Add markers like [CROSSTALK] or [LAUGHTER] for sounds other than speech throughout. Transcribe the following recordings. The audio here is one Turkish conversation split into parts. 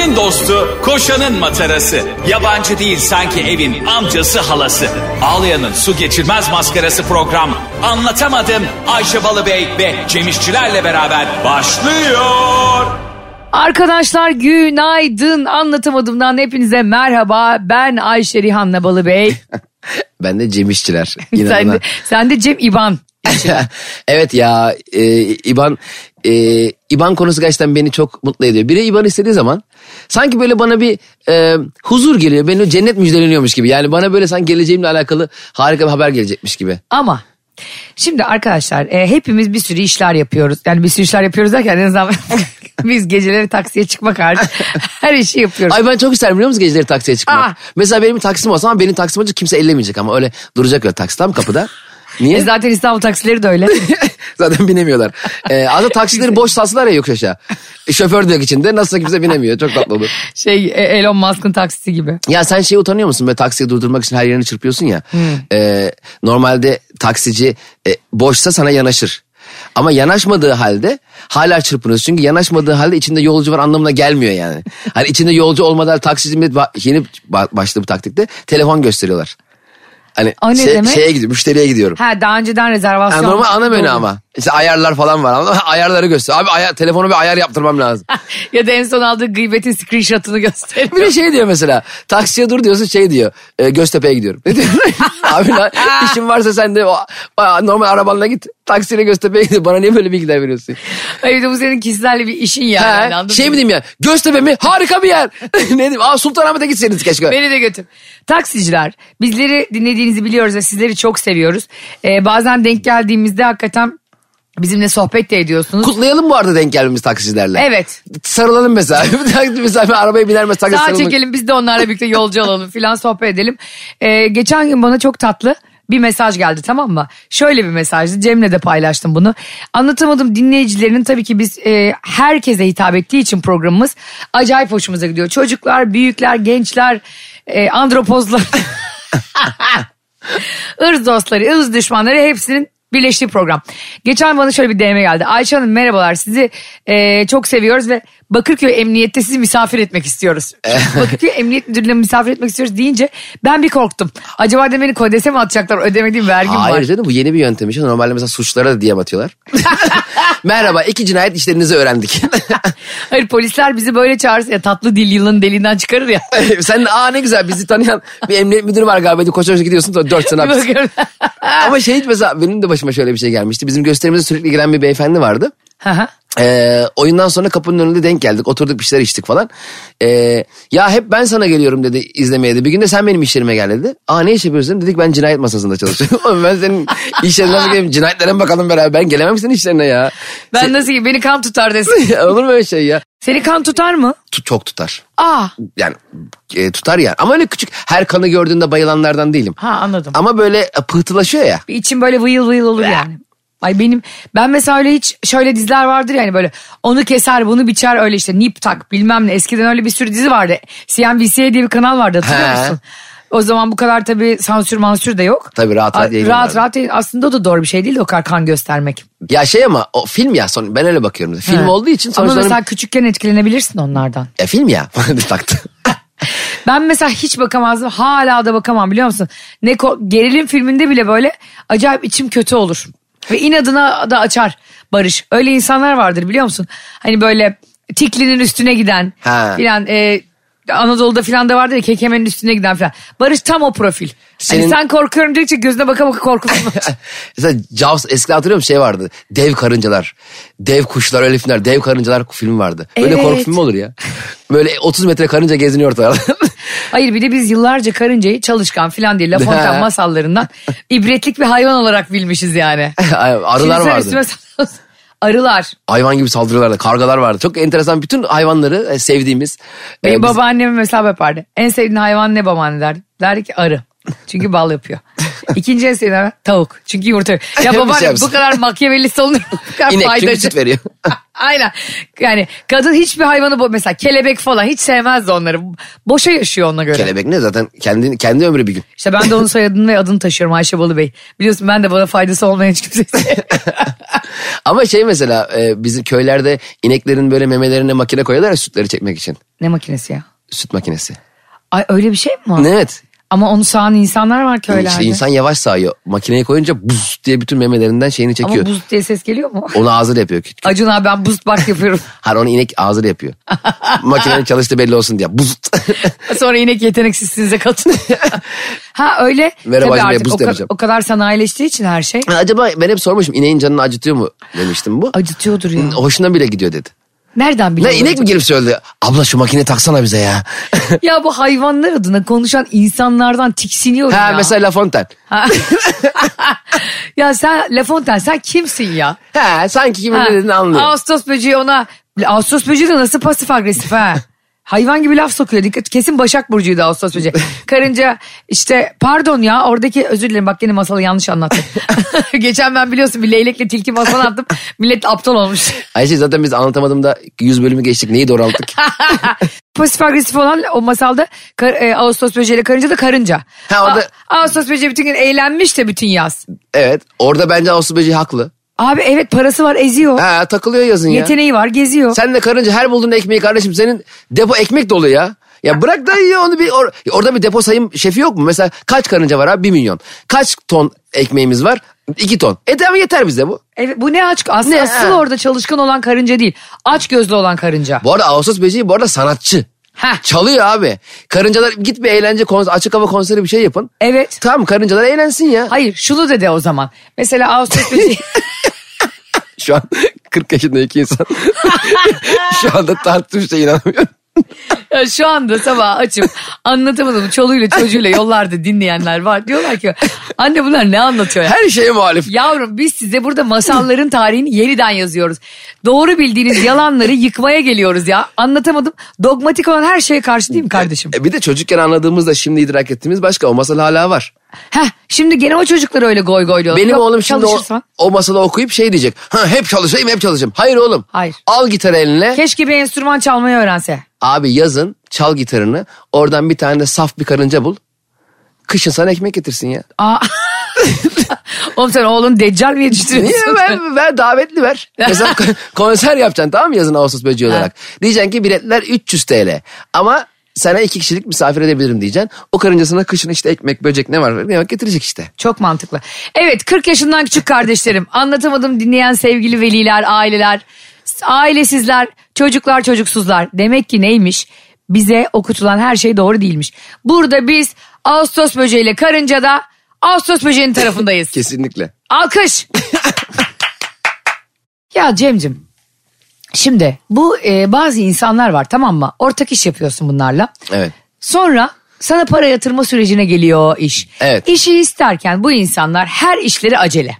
Ayşe'nin dostu, koşanın matarası. Yabancı değil sanki evin amcası halası. Ağlayan'ın su geçirmez maskarası program. Anlatamadım Ayşe Balıbey ve Cemişçilerle beraber başlıyor. Arkadaşlar günaydın anlatamadımdan hepinize merhaba ben Ayşe Rihanna Balıbey. [LAUGHS] Ben de Cem İşçiler. [LAUGHS] sen, de, sen de Cem İban. [LAUGHS] evet ya e, İban e, İban konusu gerçekten beni çok mutlu ediyor. Biri İban istediği zaman sanki böyle bana bir e, huzur geliyor. Benim cennet müjdeleniyormuş gibi. Yani bana böyle sanki geleceğimle alakalı harika bir haber gelecekmiş gibi. Ama şimdi arkadaşlar e, hepimiz bir sürü işler yapıyoruz. Yani bir sürü işler yapıyoruz derken en azından [LAUGHS] biz geceleri taksiye çıkmak hariç [LAUGHS] her işi yapıyoruz. Ay ben çok isterim biliyor musun geceleri taksiye çıkmak. Aa. Mesela benim taksim olsa ama benim taksim olunca kimse ellemeyecek ama öyle duracak öyle taksi tam kapıda. [LAUGHS] Niye? E, zaten İstanbul taksileri de öyle. [LAUGHS] Zaten binemiyorlar. Ee, aslında [LAUGHS] taksileri boş salsalar ya yokuş aşağı. E, Şoför de yok içinde nasılsa kimse binemiyor. Çok tatlı olur. şey e, Elon Musk'ın taksisi gibi. Ya sen şey utanıyor musun? Böyle taksiyi durdurmak için her yerini çırpıyorsun ya. Ee, normalde taksici e, boşsa sana yanaşır. Ama yanaşmadığı halde hala çırpınıyorsun. Çünkü yanaşmadığı halde içinde yolcu var anlamına gelmiyor yani. Hani içinde yolcu olmadan taksici millet yeni ba- başladı bu taktikte telefon gösteriyorlar. Hani O ne şey- demek? şeye gidiyorum müşteriye gidiyorum. Ha daha önceden rezervasyon. Yani normal ana menü ama. İşte ayarlar falan var ama [LAUGHS] ayarları göster. Abi ayar, telefonu bir ayar yaptırmam lazım. [LAUGHS] ya da en son aldığı gıybetin screenshot'ını gösteriyor. Bir de şey diyor mesela taksiye dur diyorsun şey diyor e, Göztepe'ye gidiyorum. [LAUGHS] Ne? Abi lan işin varsa sen de o, normal arabanla git taksiyle Göztepe'ye gidiyor. Bana niye böyle bilgiler veriyorsun? Hayır bu senin kişisel bir işin yani. Ha, şey mi diyeyim ya Göztepe mi harika bir yer. ne diyeyim Aa, Sultanahmet'e gitseniz keşke. Beni de götür. Taksiciler bizleri dinlediğinizi biliyoruz ve sizleri çok seviyoruz. Ee, bazen denk geldiğimizde hakikaten bizimle sohbet de ediyorsunuz. Kutlayalım bu arada denk gelmemiz taksicilerle. Evet. Sarılalım mesela. [LAUGHS] mesela bir arabaya biner mesela Sağa sarılmak. çekelim biz de onlarla birlikte yolcu olalım [LAUGHS] filan sohbet edelim. Ee, geçen gün bana çok tatlı bir mesaj geldi tamam mı? Şöyle bir mesajdı Cem'le de paylaştım bunu. Anlatamadım dinleyicilerinin tabii ki biz e, herkese hitap ettiği için programımız acayip hoşumuza gidiyor. Çocuklar, büyükler, gençler, e, andropozlar. [LAUGHS] ırz dostları, ırz düşmanları hepsinin birleştiği program. Geçen bana şöyle bir DM geldi. Ayşe Hanım merhabalar sizi e, çok seviyoruz ve Bakırköy Emniyet'te sizi misafir etmek istiyoruz. [LAUGHS] Bakırköy Emniyet Müdürlüğü'ne misafir etmek istiyoruz deyince ben bir korktum. Acaba de beni kodese mi atacaklar ödemediğim vergim Hayır var. canım bu yeni bir yöntem. işte. Normalde mesela suçlara da diyem atıyorlar. [LAUGHS] Merhaba iki cinayet işlerinizi öğrendik. [LAUGHS] Hayır polisler bizi böyle çağırırsa ya tatlı dil yılın deliğinden çıkarır ya. Sen de aa ne güzel bizi tanıyan bir emniyet müdürü var galiba. koşa gidiyorsun dört sene hapis. Ama şey mesela benim de başıma şöyle bir şey gelmişti. Bizim gösterimize sürekli gelen bir beyefendi vardı. Hı hı. Ee, oyundan sonra kapının önünde denk geldik. Oturduk bir şeyler içtik falan. Ee, ya hep ben sana geliyorum dedi izlemeye de. Bir gün de sen benim iş yerime gel dedi. Aa ne iş yapıyorsun? Dedik ben cinayet masasında çalışıyorum. [LAUGHS] Ben senin iş yerine nasıl geleyim? Cinayetlere mi bakalım beraber? Ben gelemem senin işlerine ya. Ben nasıl ki beni kan tutar desin. [LAUGHS] Olur mu öyle şey ya? Seni kan tutar mı? Tut, çok tutar. Aa. Yani e, tutar ya. Ama öyle küçük her kanı gördüğünde bayılanlardan değilim. Ha anladım. Ama böyle e, pıhtılaşıyor ya. İçim böyle vıyıl vıyıl olur yani. Ay benim ben mesela öyle hiç şöyle diziler vardır yani böyle onu keser bunu biçer öyle işte nip tak bilmem ne eskiden öyle bir sürü dizi vardı. CNBC diye bir kanal vardı hatırlıyor He. musun? O zaman bu kadar tabii sansür mansür de yok. Tabii rahat rahat Ay, yayınlıyorlar. Rahat rahat yayın- aslında o da doğru bir şey değil de o kadar kan göstermek. Ya şey ama o film ya son ben öyle bakıyorum. Film Ha. olduğu için Ama sonuçta mesela küçükken etkilenebilirsin onlardan. ya film ya [LAUGHS] taktı. [LAUGHS] Ben mesela hiç bakamazdım. Hala da bakamam biliyor musun? Ne gerilim filminde bile böyle acayip içim kötü olur. Ve inadına da açar Barış. Öyle insanlar vardır biliyor musun? Hani böyle tiklinin üstüne giden filan e, Anadolu'da filan da vardır ya kekemenin üstüne giden filan. Barış tam o profil. Senin- Hani sen korkuyorum dedikçe gözüne baka baka korkusun. [LAUGHS] Mesela Jaws eskiden hatırlıyor musun şey vardı. Dev karıncalar, dev kuşlar öyle filmler, dev karıncalar filmi vardı. Böyle Evet. korku filmi olur ya. Böyle 30 metre karınca geziniyor ortada. [LAUGHS] Hayır bir de biz yıllarca karıncayı çalışkan filan değil La Fontaine [LAUGHS] masallarından ibretlik bir hayvan olarak bilmişiz yani. Arılar Şimdi vardı. üstüme. Arılar. Hayvan gibi saldırıyorlardı. Kargalar vardı. Çok enteresan bütün hayvanları e, sevdiğimiz. Benim e, biz- babaannem hesap yapardı. En sevdiğin hayvan ne babaanne derdi. Derdi ki arı. Çünkü bal yapıyor. [LAUGHS] İkinci en sevdiğim tavuk. Çünkü yumurta. Ya [LAUGHS] şey babaannem bu kadar makyavellisi olunur. İnek çünkü süt veriyor. [LAUGHS] Aynen. Yani kadın hiçbir hayvanı bo- mesela kelebek falan hiç sevmezdi onları. Boşa yaşıyor ona göre. Kelebek ne zaten kendi, kendi ömrü bir gün. İşte ben de onun soyadını ve adını taşıyorum Ayşe Balı Bey. Biliyorsun ben de bana faydası olmayan hiç kimse. [LAUGHS] Ama şey mesela e, bizim köylerde ineklerin böyle memelerine makine koyuyorlar ya sütleri çekmek için. ne makinesi ya? Süt makinesi. Ay öyle bir şey mi var? Evet. Ama onu sağan insanlar var köylerde. İşte insan yavaş sağıyor. Makineye koyunca buz diye bütün memelerinden şeyini çekiyor. Ama buz diye ses geliyor mu? Onu ağzıyla yapıyor. küçük. Acun abi ben boost bak yapıyorum. [LAUGHS] Hayır onu inek ağzıyla yapıyor. Makinenin çalıştığı belli olsun diye. Buz. [LAUGHS] Sonra inek yeteneksizsinize katın. [LAUGHS] ha öyle. Merhaba Tabii artık boost o, ka- o kadar sanayileştiği için her şey Acaba ben hep sormuşum ineğin canını acıtıyor mu demiştim bu. acıtıyordur ya. Hoşuna bile gidiyor dedi. Nereden Ne biliyorsun? inek mi gelip söyledi? Abla şu makine taksana bize ya. [LAUGHS] Ya bu hayvanlar adına konuşan insanlardan tiksiniyorum ha ya. mesela La Fontaine. Ha. [LAUGHS] ya sen La Fontaine sen kimsin ya? Ha sanki kimin ne dediğini anlıyor. Ağustos böceği ona... Ağustos böceği de nasıl pasif agresif ha? Hayvan gibi laf sokuyor. Dikkat kesin Başak Burcu'ydu Ağustos böceği. [LAUGHS] Karınca işte pardon ya oradaki özür dilerim bak yine masalı yanlış anlattım. [LAUGHS] Geçen ben biliyorsun bir leylekle tilki masalı attım. Millet aptal olmuş. Ayşe zaten biz anlatamadığımda 100 bölümü geçtik. Neyi doğru anlattık? [LAUGHS] Pasif agresif olan o masalda kar- e, Ağustos böceğiyle karınca da karınca. Ha, orada- A- Ağustos böceği bütün gün eğlenmiş de bütün yaz. evet. Orada bence Ağustos böceği haklı. Abi evet parası var eziyor. Ha takılıyor yazın ya. Yeteneği var geziyor. Sen de karınca her bulduğun ekmeği kardeşim senin depo ekmek dolu ya. Ya bırak da ya onu bir or- orada bir depo sayım şefi yok mu? Mesela kaç karınca var abi? Bir milyon. Kaç ton ekmeğimiz var? İki ton. E tamam yeter bize bu. Evet, bu ne aç aslında Ne, asıl orada çalışkan olan karınca değil. Aç gözlü olan karınca. Bu arada Ağustos böceği bu arada sanatçı. Heh. Çalıyor abi. Karıncalar git bir eğlence konser, açık hava konseri bir şey yapın. Evet. Tamam karıncalar eğlensin ya. Hayır şunu dedi o zaman. Mesela Ağustos böceği. [LAUGHS] Şu an 40 yaşındaki insan [LAUGHS] şu anda şeye inanamıyorum. Ya şu anda sabah açıp anlatamadım çoluğuyla çocuğuyla yollarda dinleyenler var. Diyorlar ki anne bunlar ne anlatıyor ya? Her şeye muhalif. Yavrum biz size burada masalların tarihini yeniden yazıyoruz. Doğru bildiğiniz yalanları yıkmaya geliyoruz ya. Anlatamadım. Dogmatik olan her şeye karşı değil mi kardeşim? E bir de çocukken anladığımızda şimdi idrak ettiğimiz başka. O masal hala var. Heh, şimdi gene o çocuklar öyle goy goy diyorlar. Benim Yok, oğlum şimdi o, çalışırsan. o masalı okuyup şey diyecek. Ha hep çalışayım hep çalışayım. Hayır oğlum. Hayır. Al gitarı eline. Keşke bir enstrüman çalmayı öğrense. Abi yazın çal gitarını. Oradan bir tane de saf bir karınca bul. Kışın sana ekmek getirsin ya. Aa. [LAUGHS] Oğlum sen oğlun deccal mi yetiştiriyorsun? Niye ver, ver davetli ver. [LAUGHS] Mesela ko- konser yapacaksın tamam mı yazın Ağustos böceği olarak. Diyeceksin ki biletler 300 TL. Ama sana iki kişilik misafir edebilirim diyeceksin. O karıncasına kışın işte ekmek böcek ne var ne var getirecek işte. Çok mantıklı. Evet 40 yaşından küçük kardeşlerim. [LAUGHS] Anlatamadım dinleyen sevgili veliler, aileler, ailesizler, çocuklar, çocuksuzlar. Demek ki neymiş? Bize okutulan her şey doğru değilmiş. Burada biz Ağustos böceğiyle karınca da Ağustos böceğinin tarafındayız. [LAUGHS] Kesinlikle. Alkış. [LAUGHS] ya Cemcim. Şimdi bu e, bazı insanlar var tamam mı? Ortak iş yapıyorsun bunlarla. Evet. Sonra sana para yatırma sürecine geliyor iş. Evet. İşi isterken bu insanlar her işleri acele.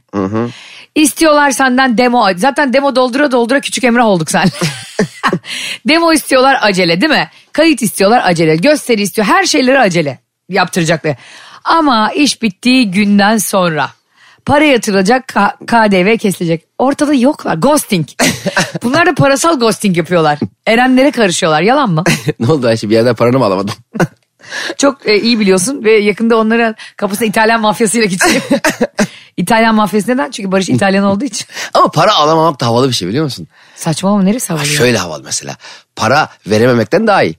İstiyorlar senden demo. Zaten demo doldura doldura küçük Emrah olduk sen. [LAUGHS] demo istiyorlar acele değil mi? Kayıt istiyorlar acele. Gösteri istiyor. Her şeyleri acele yaptıracaklar. Ama iş bittiği günden sonra para yatırılacak K- KDV kesilecek. Ortada yoklar. Ghosting. [LAUGHS] Bunlar da parasal ghosting yapıyorlar. Erenlere karışıyorlar. Yalan mı? [LAUGHS] ne oldu Ayşe bir yerden paranı mı alamadım? [LAUGHS] Çok e, iyi biliyorsun ve yakında onların kapısına İtalyan mafyasıyla gidecek. İtalyan mafyası neden? Çünkü Barış İtalyan olduğu için. Ama para alamamak da havalı bir şey biliyor musun? Saçmalama neresi Ha, havalı? ya? şöyle havalı mesela. Para verememekten daha iyi.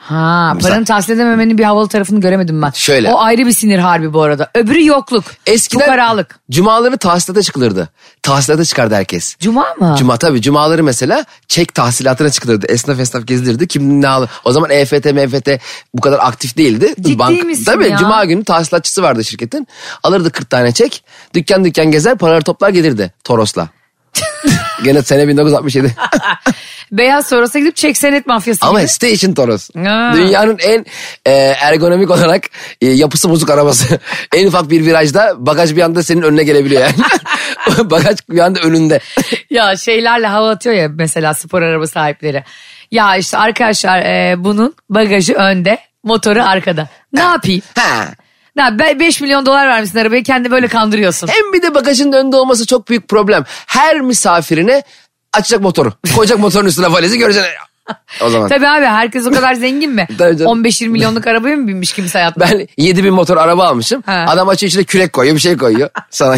Ha, Mesela- paranı tahsil edememenin bir havalı tarafını göremedim ben. Şöyle. O ayrı bir sinir harbi bu arada. Öbürü yokluk. Eskiden Fukaralık. cumaları tahsilata çıkılırdı. Tahsilata çıkardı herkes. Cuma mı? Cuma tabii cumaları mesela çek tahsilatına çıkılırdı. Esnaf esnaf gezilirdi. Kim ne alır. O zaman EFT, MFT bu kadar aktif değildi. Ciddi misin tabii ya? cuma günü tahsilatçısı vardı şirketin. Alırdı 40 tane çek. Dükkan dükkan gezer paraları toplar gelirdi Toros'la. [LAUGHS] Gene sene 1967. [LAUGHS] Beyaz sonrasına gidip çek senet mafyası Ama gibi. Station Toros. Ha. Dünyanın en e, ergonomik olarak e, yapısı bozuk arabası. [LAUGHS] en ufak bir virajda bagaj bir anda senin önüne gelebiliyor yani. [LAUGHS] bagaj bir anda önünde. [LAUGHS] Ya şeylerle hava atıyor ya mesela spor araba sahipleri. Ya işte arkadaşlar e, bunun bagajı önde, motoru arkada. Ne yapayım? Ha. Ha, 5 milyon dolar vermişsin arabaya kendi böyle kandırıyorsun. Hem bir de bagajın önünde olması çok büyük problem. Her misafirine açacak motoru. Koyacak motorun üstüne valizi göreceksin. O zaman. Tabii abi herkes o kadar zengin mi? [LAUGHS] Tabii canım. 15-20 milyonluk arabaya mı binmiş kimse hayatında? Ben 7 bin motor araba almışım. Ha. Adam açıyor içine kürek koyuyor bir şey koyuyor. [LAUGHS] Sana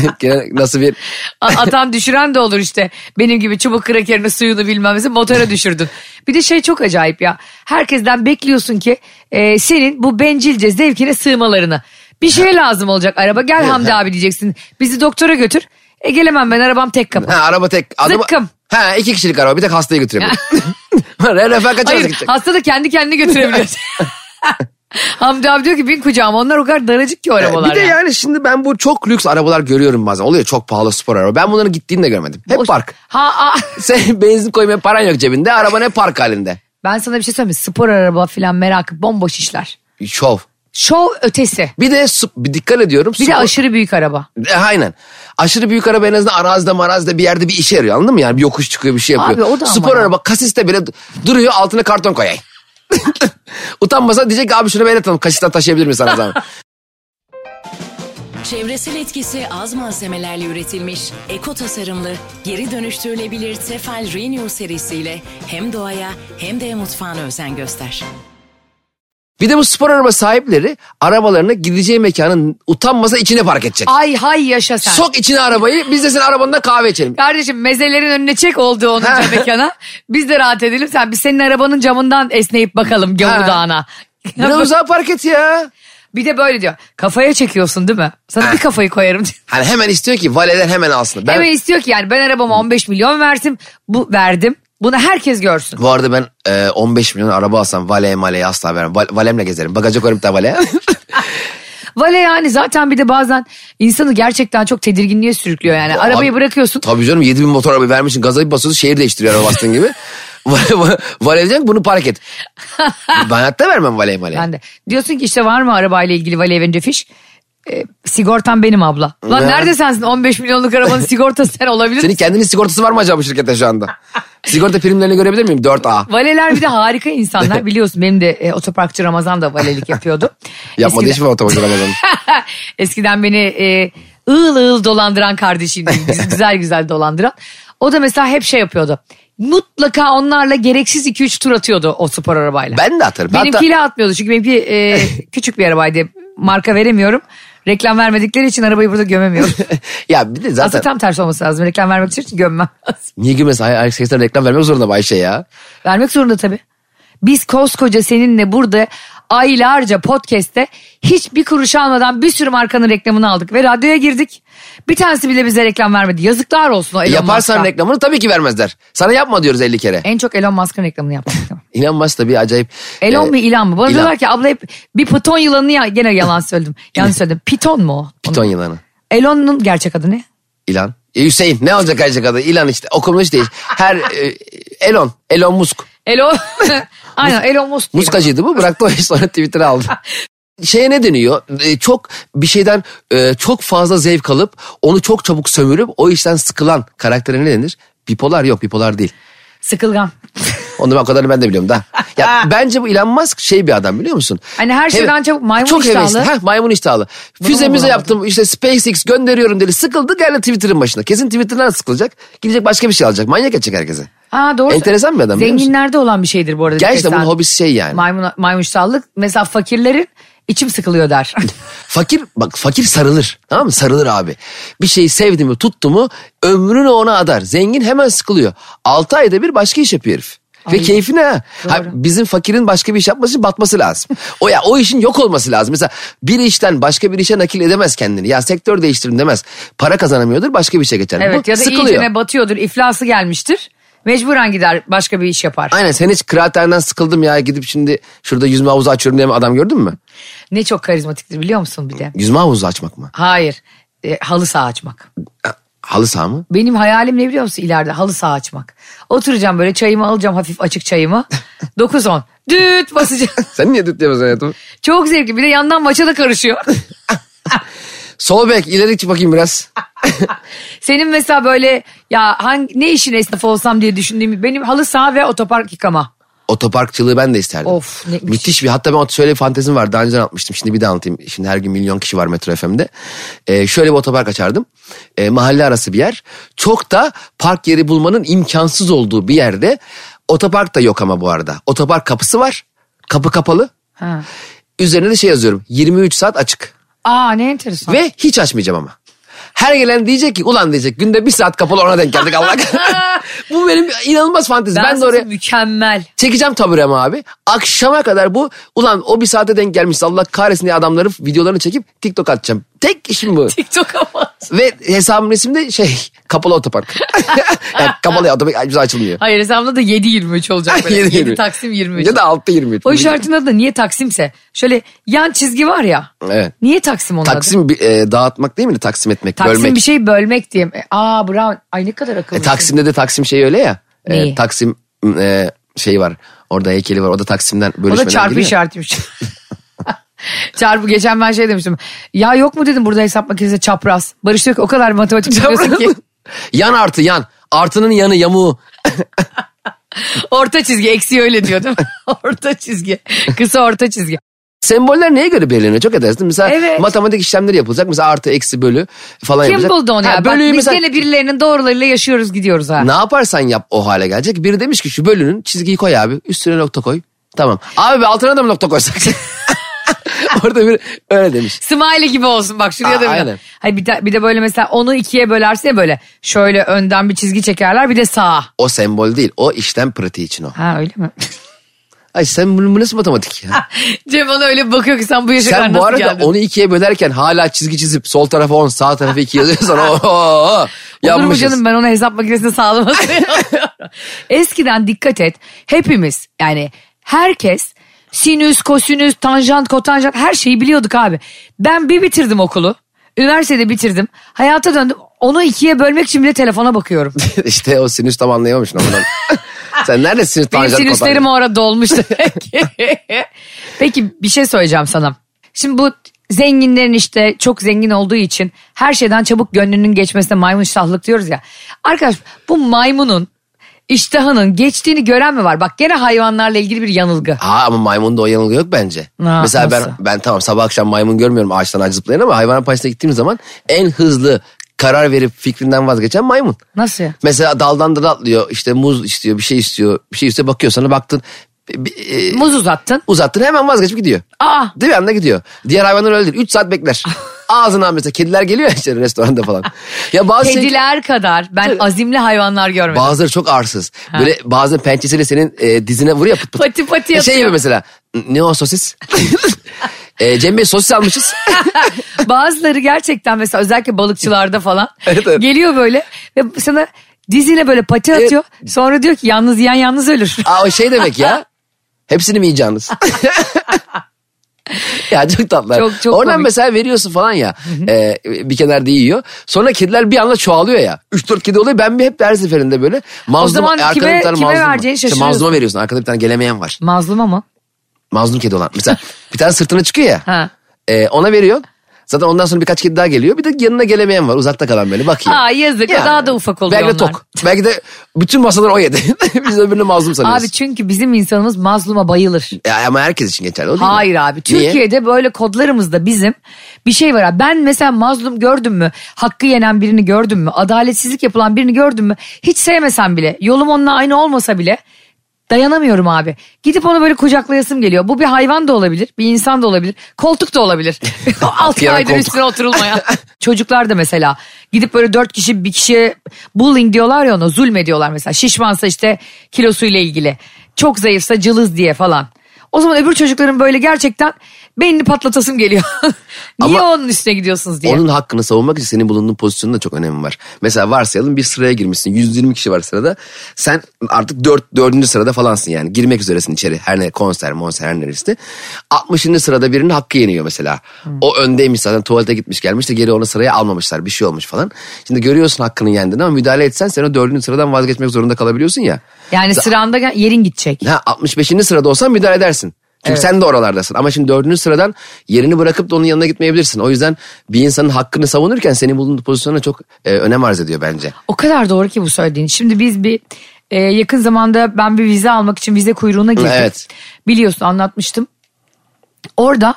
nasıl bir... Atan düşüren de olur işte. Benim gibi çubuk krakerini suyunu bilmem nesi motora düşürdün. Bir de şey çok acayip ya. Herkesten bekliyorsun ki e, senin bu bencilce zevkine sığmalarını. Bir şey lazım olacak araba. Gel Hamdi abi diyeceksin. Bizi doktora götür. E gelemem ben arabam tek kapı. Ha, araba tek... Adamı, Zıkkım. Ha iki kişilik araba bir tek hastayı götürebilir. [LAUGHS] Refakat kaç arası Hayır gidecek? hasta da kendi kendini götürebiliyor. [LAUGHS] [LAUGHS] Hamdi abi diyor ki bin kucağıma onlar o kadar daracık ki o arabalar. Bir de yani şimdi ben bu çok lüks arabalar görüyorum bazen. Oluyor çok pahalı spor araba. Ben bunların gittiğini de görmedim. Hep O- park. Ha, a- Sen benzin koymaya paran yok cebinde. Araban hep park halinde. ben sana bir şey söyleyeyim mi? Spor araba falan merakı bomboş işler. Şov. Şov ötesi. Bir de bir dikkat ediyorum. Bir de spor- aşırı büyük araba. E, aynen. Aşırı büyük araba en azından arazide marazide bir yerde bir işe yarıyor anladın mı? Yani bir yokuş çıkıyor bir şey yapıyor. Abi o da ama Spor ya. araba kasiste bile du- duruyor altına karton koyayım. [LAUGHS] Utanmasa diyecek ki abi şunu ben atalım kasisten taşıyabilir misin sana zaman? Çevresel etkisi az malzemelerle üretilmiş, eko tasarımlı, geri dönüştürülebilir Tefal Renew serisiyle hem doğaya hem de mutfağına özen göster. Bir de bu spor araba sahipleri arabalarını gideceği mekanın utanmasa içine park edecek. Ay hay yaşa sen. Sok içine arabayı biz de senin arabanında kahve içelim. Kardeşim mezelerin önüne çek oldu onun mekana. Biz de rahat edelim. Sen biz senin arabanın camından esneyip bakalım Gavur. Dağı'na. Biraz uzağa park et ya. bir de böyle diyor. Kafaya çekiyorsun değil mi? Sana bir kafayı koyarım. diyor. [LAUGHS] Hani hemen istiyor ki valeden hemen alsın. Ben, Hemen istiyor ki yani ben arabama 15 milyon verdim. Bu verdim. Bunu herkes görsün. Bu arada ben e, 15 milyon araba alsam valeye maleye asla vermem. Val- valemle gezerim. Bagaja koyarım da valeye. [LAUGHS] Vale yani zaten bir de bazen insanı gerçekten çok tedirginliğe sürüklüyor yani. Arabayı Abi- bırakıyorsun. Tabii canım 7 bin motor araba vermişsin gaza bir basıyorsun şehir değiştiriyor araba bastığın gibi. [LAUGHS] Vale diyecek bunu park et. [LAUGHS] ben hayatta vermem valeye maleye. Ben de. Diyorsun ki işte var mı arabayla ilgili vale verince fiş? E, sigortam benim abla. Lan Ne? nerede sensin 15 milyonluk arabanın sigortası sen olabilir Senin misin? kendinin sigortası var mı acaba bu şirkette şu anda? Sigorta primlerini görebilir miyim? 4A. Valeler bir de harika insanlar [LAUGHS] biliyorsun benim de e, otoparkçı Ramazan da valelik yapıyordu. Yapmadı Eskiden- hiç mi otomobil Ramazan'ın? [LAUGHS] Eskiden beni e, ığıl ığıl dolandıran kardeşim güzel güzel dolandıran. O da mesela hep şey yapıyordu. Mutlaka onlarla gereksiz 2-3 tur atıyordu o spor arabayla. Ben de atarım. Hatta- Benimkiyle atmıyordu çünkü benimki e, küçük bir arabaydı. Marka veremiyorum. Reklam vermedikleri için arabayı burada gömemiyorum. [LAUGHS] ya bir de Aslında zaten tam tersi olması lazım. Reklam vermek için gömmem [LAUGHS] lazım. niye gülmesin? Hayır, Ayşe reklam vermek zorunda Ayşe ya. Vermek zorunda tabii. Biz koskoca seninle burada aylarca podcast'te hiçbir kuruş almadan bir sürü markanın reklamını aldık ve radyoya girdik. Bir tanesi bile bize reklam vermedi. Yazıklar olsun o Elon Yaparsan Musk'a. reklamını tabii ki vermezler. Sana yapma diyoruz 50 kere. En çok Elon Musk'ın reklamını yaptık. [LAUGHS] Elon Musk da bir acayip. Elon e, mu ilan mı? Bana ilan. diyorlar ki abla hep bir piton yılanı ya gene yalan söyledim. [LAUGHS] Yanlış söyledim. Piton mu o? Piton yılanı. Elon'un gerçek adı ne? İlan. E, Hüseyin ne olacak gerçek adı? İlan işte okunmuş değil. Her e, Elon. Elon Musk. Elon. [LAUGHS] Aynen Elon Musk. Muskacıydı bu bıraktı o sonra Twitter'a aldı. [LAUGHS] Şeye ne deniyor? E, çok bir şeyden e, çok fazla zevk alıp onu çok çabuk sömürüp o işten sıkılan karaktere ne denir? Bipolar yok bipolar değil. Sıkılgan. Onu ben o kadarını ben de biliyorum da. Ya [LAUGHS] bence bu Elon Musk şey bir adam biliyor musun? Hani her şeyden çabuk maymun çok iştahlı. hevesli. Heh, maymun iştahlı. Füze müze yaptım işte SpaceX gönderiyorum dedi. Sıkıldı geldi Twitter'ın başına. Kesin Twitter'dan sıkılacak. Gidecek başka bir şey alacak. Manyak edecek herkese. Ha doğru. Enteresan bir adam? Zenginlerde olan bir şeydir bu arada. Gerçekten bunun hobisi şey yani. Maymun, maymun iştahlılık. Mesela fakirlerin içim sıkılıyor der. [LAUGHS] Fakir bak fakir sarılır tamam mı sarılır abi. Bir şeyi sevdi mi tuttu mu ömrünü ona adar. Zengin hemen sıkılıyor. 6 ayda bir başka iş yapıyor herif. Ve Ay, keyfine ha. Bizim fakirin başka bir iş yapması için batması lazım. o ya o işin yok olması lazım. Mesela bir işten başka bir işe nakil edemez kendini. Ya sektör değiştirin demez. Para kazanamıyordur başka bir işe geçer. evet Bu ya da sıkılıyor. iyicene batıyordur, iflası gelmiştir. Mecburen gider başka bir iş yapar. Aynen sen hiç kıraathaneden sıkıldım ya gidip şimdi şurada yüzme havuzu açıyorum diye adam gördün mü? Ne çok karizmatiktir biliyor musun bir de? Yüzme havuzu açmak mı? Hayır. E, halı saha açmak. Ha, Halı saha mı? Benim hayalim ne biliyor musun ileride? Halı saha açmak. Oturacağım böyle çayımı alacağım hafif açık çayımı. [LAUGHS] 9-10. Düt basacağım. [LAUGHS] Sen niye düt yapıyorsun hayatım? Çok zevkli. Bir de yandan maça da karışıyor. [LAUGHS] Sol bek ileri çık bakayım biraz. Senin mesela böyle ya hangi, ne işin esnafı olsam diye düşündüğüm benim halı saha ve otopark yıkama. Otoparkçılığı ben de isterdim. Of, ne- Müthiş bir hatta ben şöyle bir fantezim var. Daha önceden atmıştım. Şimdi bir daha anlatayım. Şimdi her gün milyon kişi var Metro FM'de. Ee, şöyle bir otopark açardım. Ee, mahalle arası bir yer. Çok da park yeri bulmanın imkansız olduğu bir yerde. Otopark da yok ama bu arada. Otopark kapısı var. Kapı kapalı. Ha. Üzerine de şey yazıyorum. 23 saat açık. Aa ne enteresan. Ve hiç açmayacağım ama. Her gelen diyecek ki ulan diyecek günde bir saat kapalı ona denk geldik Allah. [LAUGHS] bu benim inanılmaz fantezi. ben, Ben, de oraya mükemmel. çekeceğim taburemi abi. Akşama kadar bu ulan o bir saate denk gelmiş Allah kahretsin diye adamların videolarını çekip TikTok atacağım. Tek işim bu. [LAUGHS] TikTok ama. Ve hesabım resimde şey kapalı otopark. [LAUGHS] yani kapalı otopark bize açılmıyor. Hayır hesabımda da 7.23 olacak [LAUGHS] böyle. 7, 7.23. Taksim 23. Ya da 6.23. O işaretin adı da niye Taksimse? Şöyle yan çizgi var ya. Evet. Niye Taksim onun adı? Taksim bir, e, dağıtmak değil mi? Taksim etmek, Taksim bölmek. bir şey bölmek diye. E, Aa bravo. Ay ne kadar akıllı. E, Taksim'de de Taksim şeyi öyle ya. E? Taksim e, şeyi var. Orada heykeli var. O da Taksim'den O bölüşmeden da çarpı giriyor. işaretiymiş. [LAUGHS] çarpı geçen ben şey demiştim. Ya yok mu dedim burada hesap makinesi çapraz. Barış diyor ki o kadar matematik biliyorsun ki. [LAUGHS] yan artı yan. Artının yanı yamuğu. [LAUGHS] Orta çizgi eksi öyle diyor değil mi? orta çizgi. Kısa orta çizgi. Semboller neye göre belirleniyor? Çok edersin. Mesela Evet. matematik işlemleri yapılacak. Mesela artı eksi bölü falan Kim yapacak. buldu onu Ha, ya? Bak biz mesela gene birilerinin doğrularıyla yaşıyoruz gidiyoruz ha. ne yaparsan yap o hale gelecek. Biri demiş ki şu bölünün çizgiyi koy abi. Üstüne nokta koy. Tamam. Abi be altına da mı nokta koysak? [LAUGHS] Orada bir öyle demiş. Smiley gibi olsun bak şuraya Aa, da aynen. Hayır bir de, bir de böyle mesela onu ikiye bölerse ya böyle şöyle önden bir çizgi çekerler bir de sağa. O sembol değil. O işlem pratiği için o. Ha öyle mi? [LAUGHS] Ay sen bu, bu nasıl matematik ya? [LAUGHS] Cem ona öyle bakıyor ki sen bu yaşa kadar Sen bu arada geldin? onu ikiye bölerken hala çizgi çizip sol tarafa 10 sağ tarafa 2 yazıyorsan o Olur mu canım ben ona hesap makinesinde sağlamasını. [LAUGHS] Eskiden dikkat et hepimiz yani herkes sinüs, kosinüs, tanjant, kotanjant her şeyi biliyorduk abi. Ben bir bitirdim okulu. Üniversitede bitirdim. Hayata döndüm. Onu ikiye bölmek için bile telefona bakıyorum. [LAUGHS] işte o sinüs tam anlayamamışsın ondan. [LAUGHS] Sen nerede sinüs Benim tanjant sinüslerim o ara dolmuş demek ki. [LAUGHS] Peki bir şey söyleyeceğim sana. Şimdi bu zenginlerin işte çok zengin olduğu için her şeyden çabuk gönlünün geçmesine maymun iştahlık diyoruz ya. Arkadaş bu maymunun iştahının geçtiğini gören mi var? Bak gene hayvanlarla ilgili bir yanılgı. Aa ama maymunda o yanılgı yok bence. Ha, Mesela ben nasıl? ben tamam sabah akşam maymun görmüyorum ağaçtan ağaç zıplayan ama hayvanat bahçesine gittiğim zaman en hızlı karar verip fikrinden vazgeçen maymun. Nasıl ya? Mesela daldan dala atlıyor işte muz istiyor bir şey istiyor bir şey istiyor bakıyor sana baktın bir- e, Muz uzattın. uzattın hemen vazgeçip gidiyor. Aa Değil mi anda gidiyor. Diğer hayvanlar öyle değil. 3 saat bekler. [LAUGHS] Ağzına mesela kediler geliyor işte restoranda falan. Ya bazı şey- kediler kadar ben azimli hayvanlar görmedim. Bazıları çok arsız. Böyle bazen pençesiyle senin e, dizine vuruyor pıt pıt. Pati pati Şey yapıyor. gibi mesela. Ne o sosis? [LAUGHS] e, Cem Bey sosis almışız. [LAUGHS] Bazıları gerçekten mesela özellikle balıkçılarda falan [LAUGHS] Evet, evet. geliyor böyle ve sana dizine böyle pati Evet. atıyor. Sonra diyor ki yalnız yiyen yalnız ölür. Aa, o şey demek ya. Hepsini mi yiyeceksiniz? ya çok tatlılar. Çok- çok Oradan komik. mesela veriyorsun falan ya. e, bir kenarda yiyor. Sonra kediler bir anda çoğalıyor ya. 3-4 kedi oluyor. Ben bir hep her seferinde böyle. Mazlum, zaman arkada kime- bir tane kime mazlum var. vereceğini İşte şaşırıyorsun. mazluma veriyorsun. Arkada bir tane gelemeyen var. Mazlum ama. Mazlum kedi olan. Mesela bir tane sırtına çıkıyor ya. Ha. E, ona veriyorsun. Zaten ondan sonra birkaç kedi daha geliyor. Bir de yanına gelemeyen var. Uzakta kalan böyle bakıyor. Aa yazık Yani. daha da ufak oluyor Belki de tok. Belki de bütün masalar o yedi. [LAUGHS] Biz öbürünü mazlum sanıyoruz. Abi çünkü bizim insanımız mazluma bayılır. Ya ama herkes için geçerli o değil mi? Hayır abi Niye? Türkiye'de böyle kodlarımızda bizim bir şey var abi. Ben mesela mazlum gördüm mü hakkı yenen birini gördüm mü adaletsizlik yapılan birini gördüm mü hiç sevmesem bile yolum onunla aynı olmasa bile dayanamıyorum abi. Gidip onu böyle kucaklayasım geliyor. Bu bir hayvan da olabilir bir insan da olabilir koltuk da olabilir. [LAUGHS] [LAUGHS] Altı Yana aydır koltuk. üstüne oturulmaya. [LAUGHS] Çocuklar da mesela gidip böyle dört kişi bir kişiye bullying diyorlar ya ona zulmediyorlar mesela. Şişmansa işte kilosuyla ilgili çok zayıfsa cılız diye falan. O zaman öbür çocukların böyle gerçekten beynini patlatasım geliyor. [LAUGHS] Niye Ama onun üstüne gidiyorsunuz diye. Onun hakkını savunmak için senin bulunduğun pozisyonun da çok önemi var. Mesela varsayalım bir sıraya girmişsin. 120 kişi var sırada. Sen artık 4, 4. sırada falansın yani. Girmek üzeresin içeri. Her ne konser, monser her neresi. 60. sırada birinin hakkı yeniyor mesela. O öndeymiş zaten tuvalete gitmiş gelmiş de geri onu sıraya almamışlar. Bir şey olmuş falan. Şimdi görüyorsun hakkını yendiğini ama müdahale etsen sen o 4. sıradan vazgeçmek zorunda kalabiliyorsun ya. Yani sıranda yerin gidecek. Ha 65. sırada olsan müdahale edersin. Çünkü sen de oralardasın. Ama şimdi dördüncü sıradan yerini bırakıp da onun yanına gitmeyebilirsin. O yüzden bir insanın hakkını savunurken senin bulunduğun pozisyona çok e, önem arz ediyor bence. O kadar doğru ki bu söylediğin. Şimdi biz bir Ee, yakın zamanda ben bir vize almak için vize kuyruğuna girdim. Evet. Biliyorsun anlatmıştım. Orada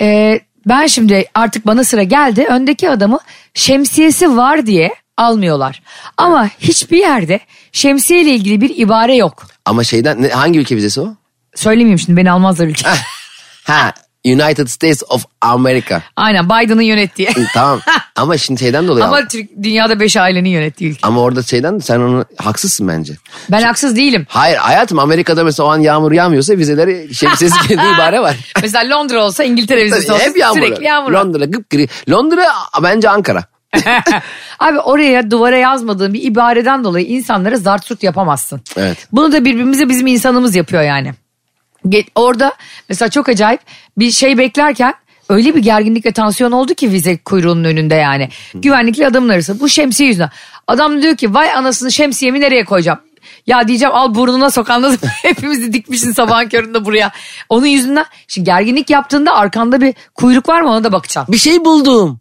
e, ben şimdi artık bana sıra geldi. Öndeki adamı şemsiyesi var diye almıyorlar. Ama hiçbir yerde şemsiye ile ilgili bir ibare yok. Ama şeyden hangi ülke vizesi o? Söylemeyeyim şimdi beni almazlar ülke. Ha United States of America. Aynen Biden'ın yönettiği. tamam [LAUGHS] ama şimdi şeyden dolayı Ama Türk, dünyada beş ailenin yönettiği ülke. ama orada şeyden sen onu haksızsın bence. Ben haksız değilim. Hayır hayatım Amerika'da mesela o an yağmur yağmıyorsa vizeleri şemsiyesi [LAUGHS] kendi ibare var. Mesela Londra olsa İngiltere vizesi olsa Hep yağmur. sürekli yağmur. Londra gıpgri. Londra bence Ankara. [LAUGHS] Abi oraya duvara yazmadığın bir ibareden dolayı insanlara zart yapamazsın. Evet. Bunu da birbirimize bizim insanımız yapıyor yani. Orada mesela çok acayip bir şey beklerken öyle bir gerginlik ve tansiyon oldu ki vize kuyruğunun önünde yani. Güvenlikli adamın arası bu şemsiye yüzünden. Adam diyor ki vay anasını şemsiyemi nereye koyacağım? Ya diyeceğim al burnuna sok anladın mı? [LAUGHS] Hepimizi dikmişsin sabahın köründe buraya. Onun yüzünden şimdi gerginlik yaptığında arkanda bir kuyruk var mı ona da bakacaksın. Bir şey buldum.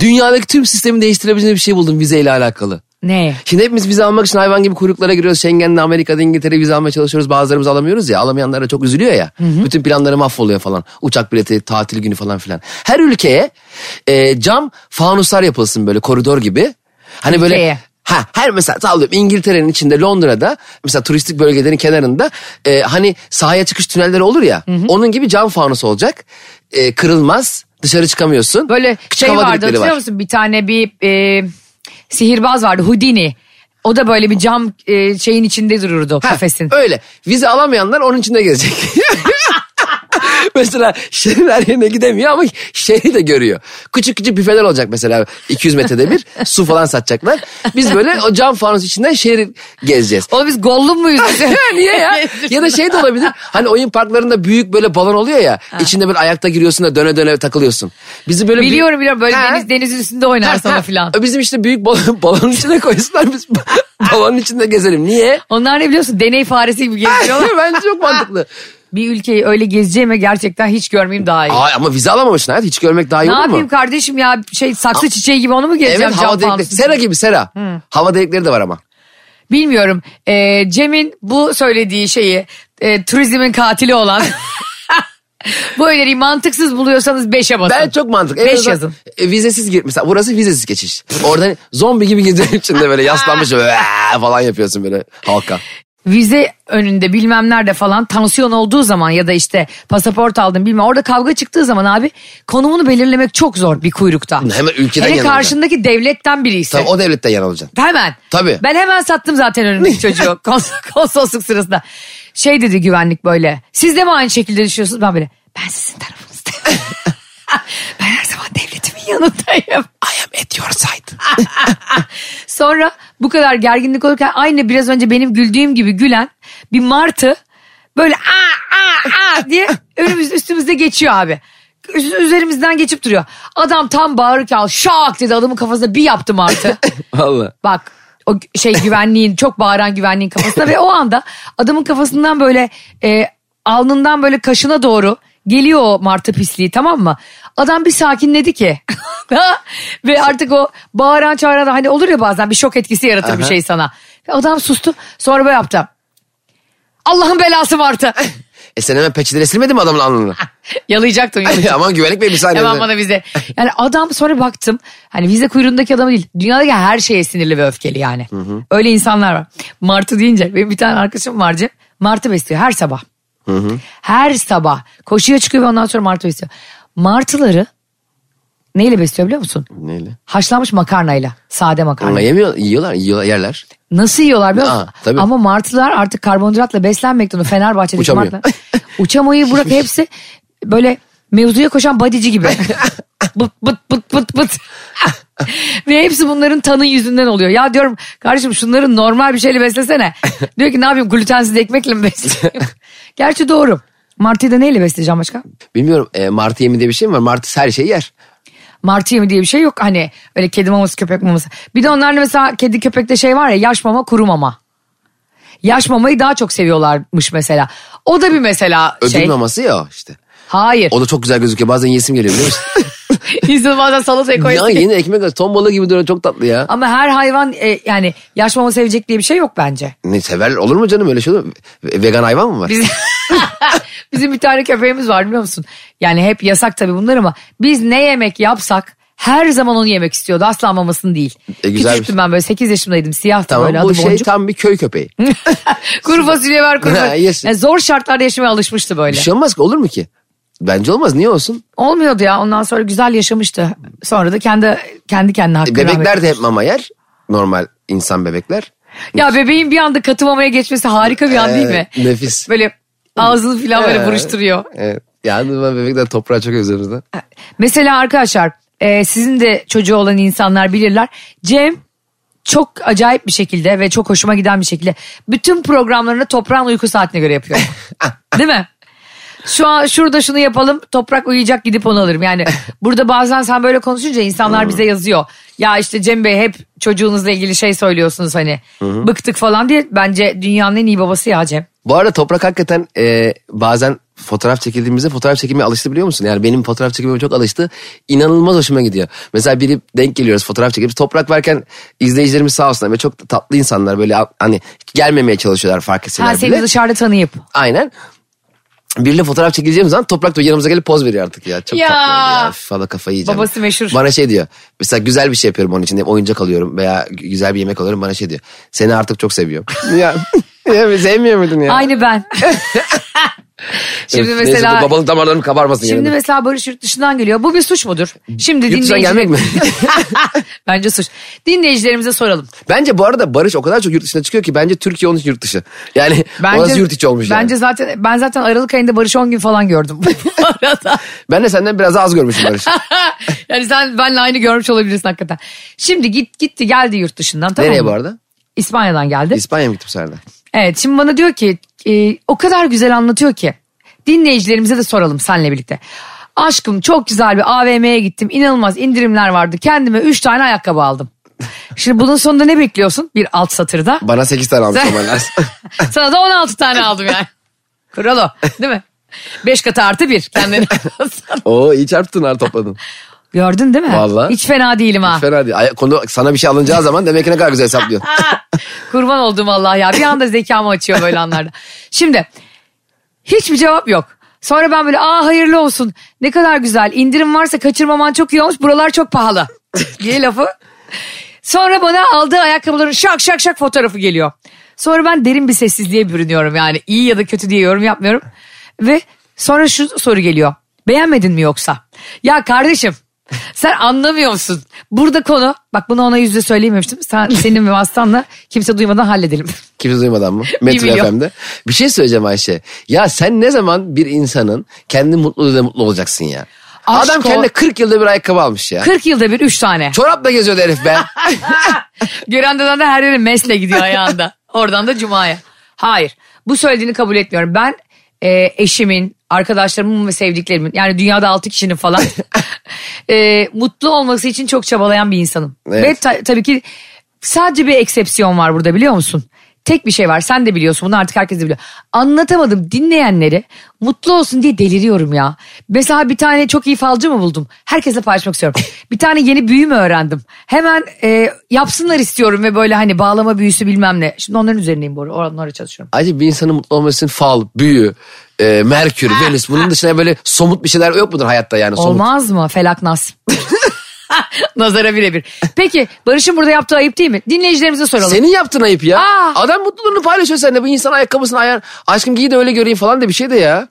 Dünyadaki tüm sistemi değiştirebileceğim bir şey buldum vizeyle alakalı. Ne? Şimdi hepimiz vize almak için hayvan gibi kuyruklara giriyoruz. Schengen'de, Amerika'da, İngiltere vize almaya çalışıyoruz. Bazılarımız alamıyoruz ya. Alamayanlar da çok üzülüyor ya. Bütün planları mahvoluyor falan. Uçak bileti, tatil günü falan filan. Her ülkeye e, cam fanuslar yapılsın böyle koridor gibi. Hani böyle Ülkeye. Ha her mesela sallıyorum İngiltere'nin içinde Londra'da mesela turistik bölgelerin kenarında e, hani sahaya çıkış tünelleri olur ya. Onun gibi cam fanus olacak. E, kırılmaz. Dışarı çıkamıyorsun. Böyle Küçük şey vardı hatırlıyor var. musun? Bir tane bir e, sihirbaz vardı Houdini. O da böyle bir cam e, şeyin içinde dururdu Ha, kafesin. Öyle. Vize alamayanlar onun içinde gezecek. [LAUGHS] [LAUGHS] mesela şehrin her yerine gidemiyor ama şehri de görüyor. Küçük küçük büfeler olacak mesela 200 metrede bir su falan satacaklar. Biz böyle o cam fanus içinden şehri gezeceğiz. Oğlum biz Gollum muyuz? [LAUGHS] Niye ya? [LAUGHS] ya da şey de olabilir. Hani oyun parklarında büyük böyle balon oluyor ya. içinde böyle ayakta giriyorsun da döne döne takılıyorsun. Bizi böyle biliyorum biliyorum böyle Ha. deniz denizin üstünde oynar sana filan. Bizim işte büyük balon, balonun içine koysunlar biz balonun içinde gezelim. Niye? Onlar ne biliyorsun deney faresi gibi geziyorlar. Bence çok mantıklı. Bir ülkeyi öyle gezeceğime gerçekten hiç görmeyeyim daha iyi. Aa, ama vize alamamışsın hayat. Hiç görmek daha iyi ne olur yapayım mu? kardeşim ya şey saksı çiçeği gibi onu mu gezeceğim Evet hava delikleri. Sera gibi sera. Hava delikleri de var ama. Bilmiyorum. Ee, Cem'in bu söylediği şeyi e, turizmin katili olan [LAUGHS] bu öneriyi mantıksız buluyorsanız 5'e basın. Ben çok Beş azından, yazın. e, vizesiz gir. Mesela burası vizesiz geçiş. Orada hani zombi gibi geziyorsun içinde böyle yaslanmış [LAUGHS] böyle falan yapıyorsun böyle halka. Vize önünde bilmem nerede falan tansiyon olduğu zaman ya da işte pasaport aldım bilmem orada kavga çıktığı zaman abi konumunu belirlemek çok zor bir kuyrukta. Hemen ülkeden Hele yanılacaksın. karşındaki devletten biri ise. Tabii o devletten yan olacaksın. Hemen. Tabii. Ben hemen sattım zaten önümdeki [LAUGHS] çocuğu kons- konsolosluk sırasında. Şey dedi güvenlik böyle. Siz de mi aynı şekilde düşünüyorsunuz? Ben böyle ben sizin tarafınızdayım. [LAUGHS] ben her yanındayım. I am at your side. [LAUGHS] Sonra bu kadar gerginlik olurken aynı biraz önce benim güldüğüm gibi gülen bir martı böyle aa aa aa diye [LAUGHS] önümüz üstümüzde geçiyor abi. Üz- Üzerimizden geçip duruyor. Adam tam bağırırken şak dedi adamın kafasına bir yaptı martı. [LAUGHS] Valla. Bak o şey güvenliğin çok bağıran güvenliğin kafasına ve o anda adamın kafasından böyle e, alnından böyle kaşına doğru geliyor o martı pisliği tamam mı? Adam bir sakinledi ki [LAUGHS] ve artık o bağıran çağıran hani olur ya bazen bir şok etkisi yaratır bir Aha. şey sana. Adam sustu sonra böyle yaptı. Allah'ın belası martı. [LAUGHS] E sen hemen peçeleri silmedin mi adamın alnını? [LAUGHS] Yalayacaktın. yalayacaktın. Aman güvenlik bey bir saniye. Hemen bana vize. Yani adam sonra baktım. Hani vize kuyruğundaki adam değil. Dünyadaki her şeye sinirli ve öfkeli yani. Öyle insanlar var. Martı deyince benim bir tane arkadaşım var Cem. Martı besliyor her sabah. Her sabah. Koşuya çıkıyor ve ondan sonra martı besliyor. Martıları neyle besliyor biliyor musun? Neyle? Haşlanmış makarnayla. Sade makarna. Ama yemiyor, yiyorlar, yiyorlar, yerler. Nasıl yiyorlar biliyor musun? Aa, tabii. Ama martılar artık karbonhidratla beslenmekten o Fenerbahçe'deki Uçamıyor. martılar. [LAUGHS] Uçamayı bırak [LAUGHS] hepsi böyle mevzuya koşan badici gibi. [LAUGHS] bıt bıt bıt bıt bıt. Ve hepsi bunların tanı yüzünden oluyor. Ya diyorum kardeşim şunları normal bir şeyle beslesene. Diyor ki ne yapayım glutensiz ekmekle mi besleyeyim? Gerçi doğru. Martıyı da neyle besleyeceğim başka? Bilmiyorum e, martı yemi diye bir şey mi var? Martı her şeyi yer. Martı yemi diye bir şey yok. Hani öyle kedi maması köpek maması. Bir de onlarla mesela kedi köpekte şey var ya yaş mama kuru mama. Yaş mamayı daha çok seviyorlarmış mesela. O da bir mesela Ödül şey. maması ya işte. Hayır. O da çok güzel gözüküyor. Bazen yesim geliyor biliyor musun? [LAUGHS] [LAUGHS] İnsanı bazen salataya Ya koyasın. yeni ekmek arası ton balığı gibi duruyor çok tatlı ya. Ama her hayvan e, yani yaş mama sevecek diye bir şey yok bence. Ne sever olur mu canım öyle şey olur mu? Ve- Vegan hayvan mı var? Biz, [LAUGHS] [LAUGHS] bizim bir tane köpeğimiz var biliyor musun? Yani hep yasak tabii bunlar ama biz ne yemek yapsak her zaman onu yemek istiyordu. Asla mamasını değil. E, güzel bir Küçüktüm şey. ben böyle 8 yaşındaydım. Siyahtı Tamam böyle bu adı şey boncuk. tam bir köy köpeği. kuru fasulye ver kuru Ha, fasulye. yesin. Yani zor şartlarda yaşamaya alışmıştı böyle. Bir şey olmaz ki olur mu ki? Bence olmaz niye olsun? Olmuyordu ya ondan sonra güzel yaşamıştı. Sonra da kendi kendi kendine hakkı Bebekler de hep mama yer. Normal insan bebekler. Ya bebeğin bir anda katı mamaya geçmesi harika bir an değil mi? Ee, Nefis. Böyle ağzını falan böyle Ee, buruşturuyor. Evet. Yani ben bebekler toprağı çok özlerimizde. Mesela arkadaşlar e, sizin de çocuğu olan insanlar bilirler. Cem çok acayip bir şekilde ve çok hoşuma giden bir şekilde bütün programlarını toprağın uyku saatine göre yapıyor. [LAUGHS] Değil mi? Şu an şurada şunu yapalım toprak uyuyacak gidip onu alırım. Yani [LAUGHS] burada bazen sen böyle konuşunca insanlar bize yazıyor. Ya işte Cem Bey hep çocuğunuzla ilgili şey söylüyorsunuz hani bıktık falan diye. Bence dünyanın en iyi babası ya Cem. Bu arada toprak hakikaten e, bazen fotoğraf çekildiğimizde fotoğraf çekimine alıştı biliyor musun? Yani benim fotoğraf çekimime çok alıştı. İnanılmaz hoşuma gidiyor. Mesela biri denk geliyoruz fotoğraf çekiyoruz. Toprak varken izleyicilerimiz sağ olsunlar ve çok tatlı insanlar böyle hani gelmemeye çalışıyorlar fark etseler Ha bile. seni dışarıda tanıyıp. Aynen. Biriyle fotoğraf çekileceğim zaman toprak da yanımıza gelip poz veriyor artık ya. Çok Ya. tatlı oldu ya. Falan kafayı yiyeceğim. Babası meşhur. Bana şey diyor. Mesela güzel bir şey yapıyorum onun için. Oyuncak alıyorum veya güzel bir yemek alıyorum. Bana şey diyor. Seni artık çok seviyorum. ya, [LAUGHS] ya sevmiyor muydun ya? Aynı ben. [LAUGHS] Şimdi neyse, mesela dur, babalık damarlarım kabarmasın. Şimdi yerine. mesela Barış yurt dışından geliyor. Bu bir suç mudur? Şimdi Yurt dışından gelmek mi? [LAUGHS] bence suç. Dinleyicilerimize soralım. Bence bu arada Barış o kadar çok yurt dışına çıkıyor ki bence Türkiye onun yurt dışı. Yani Bence, orası yurt içi olmuş Bence yani. zaten ben zaten Aralık ayında Barış'ı 10 gün falan gördüm. [LAUGHS] Ben de senden biraz az görmüşüm Barış. yani sen benle aynı görmüş olabilirsin hakikaten. Şimdi git gitti geldi yurt dışından tamam Nereye mı? bu arada? İspanya'dan geldi. İspanya'ya mı gittim bu sefer? Evet şimdi bana diyor ki e, o kadar güzel anlatıyor ki dinleyicilerimize de soralım senle birlikte. Aşkım çok güzel bir AVM'ye gittim inanılmaz indirimler vardı kendime 3 tane ayakkabı aldım. Şimdi bunun sonunda ne bekliyorsun bir alt satırda? Bana 8 tane almış Sen- olman lazım. [LAUGHS] Sana da 16 tane aldım yani. Kural o değil mi? 5 katı artı 1 kendine. [LAUGHS] Oo iyi çarptın ha topladın. [LAUGHS] Gördün değil mi? Vallahi. Hiç fena değilim ha. Fena değil. Ay- Konu sana bir şey alınacağı zaman demek ki ne kadar güzel hesaplıyorsun. [LAUGHS] Kurban oldum Allah ya. Bir anda zekamı açıyor böyle anlarda. Şimdi hiçbir cevap yok. Sonra ben böyle aa hayırlı olsun ne kadar güzel indirim varsa kaçırmaman çok iyi olmuş buralar çok pahalı [LAUGHS] diye lafı. Sonra bana aldığı ayakkabıların şak şak şak fotoğrafı geliyor. Sonra ben derin bir sessizliğe bürünüyorum yani iyi ya da kötü diye yorum yapmıyorum. Ve sonra şu soru geliyor beğenmedin mi yoksa? Ya kardeşim [LAUGHS] sen anlamıyor musun? Burada konu bak bunu ona yüzde söyleyememiştim. Sen, [LAUGHS] senin ve vasıtanla kimse duymadan halledelim. Kimse duymadan mı? Metro milyon. FM'de. Bir şey söyleyeceğim Ayşe. Ya sen ne zaman bir insanın kendi mutluluğuyla mutlu olacaksın ya? Aşk Adam o. kendine 40 yılda bir ayakkabı almış ya. 40 yılda bir 3 tane. Çorapla geziyordu herif be. [LAUGHS] Görendeden de her yere mesle gidiyor ayağında. Oradan da cumaya. Hayır. Bu söylediğini kabul etmiyorum. Ben e, eşimin, arkadaşlarımın ve sevdiklerimin yani dünyada 6 kişinin falan [LAUGHS] [LAUGHS] e, mutlu olması için çok çabalayan bir insanım. Evet. Ve ta- tabii ki sadece bir eksepsiyon var burada biliyor musun? Tek bir şey var sen de biliyorsun bunu artık herkes de biliyor. Anlatamadım dinleyenleri mutlu olsun diye deliriyorum ya. Mesela bir tane çok iyi falcı mı buldum? Herkesle paylaşmak istiyorum. [LAUGHS] Bir tane yeni büyü mü öğrendim? Hemen e, yapsınlar istiyorum ve böyle hani bağlama büyüsü bilmem ne. Şimdi onların üzerindeyim bu arada onlara çalışıyorum. Acaba bir insanın mutlu olması için fal, büyü, e, Merkür, Venüs bunun dışında böyle somut bir şeyler yok mudur hayatta yani somut? Olmaz mı? Felak nas. [LAUGHS] [LAUGHS] Nazara birebir. Peki Barış'ın burada yaptığı ayıp değil mi? Dinleyicilerimize soralım. Senin yaptığın ayıp ya. Aa. Adam mutluluğunu paylaşıyor seninle. Bu insan ayakkabısını ayar. Aşkım giy de öyle göreyim falan da bir şey de ya.